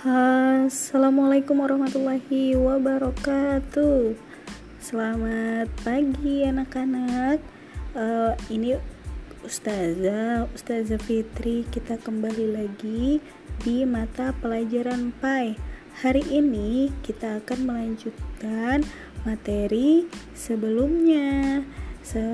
Assalamualaikum warahmatullahi wabarakatuh. Selamat pagi anak-anak. Uh, ini Ustazah, Ustazah Fitri. Kita kembali lagi di mata pelajaran PAI. Hari ini kita akan melanjutkan materi sebelumnya. Se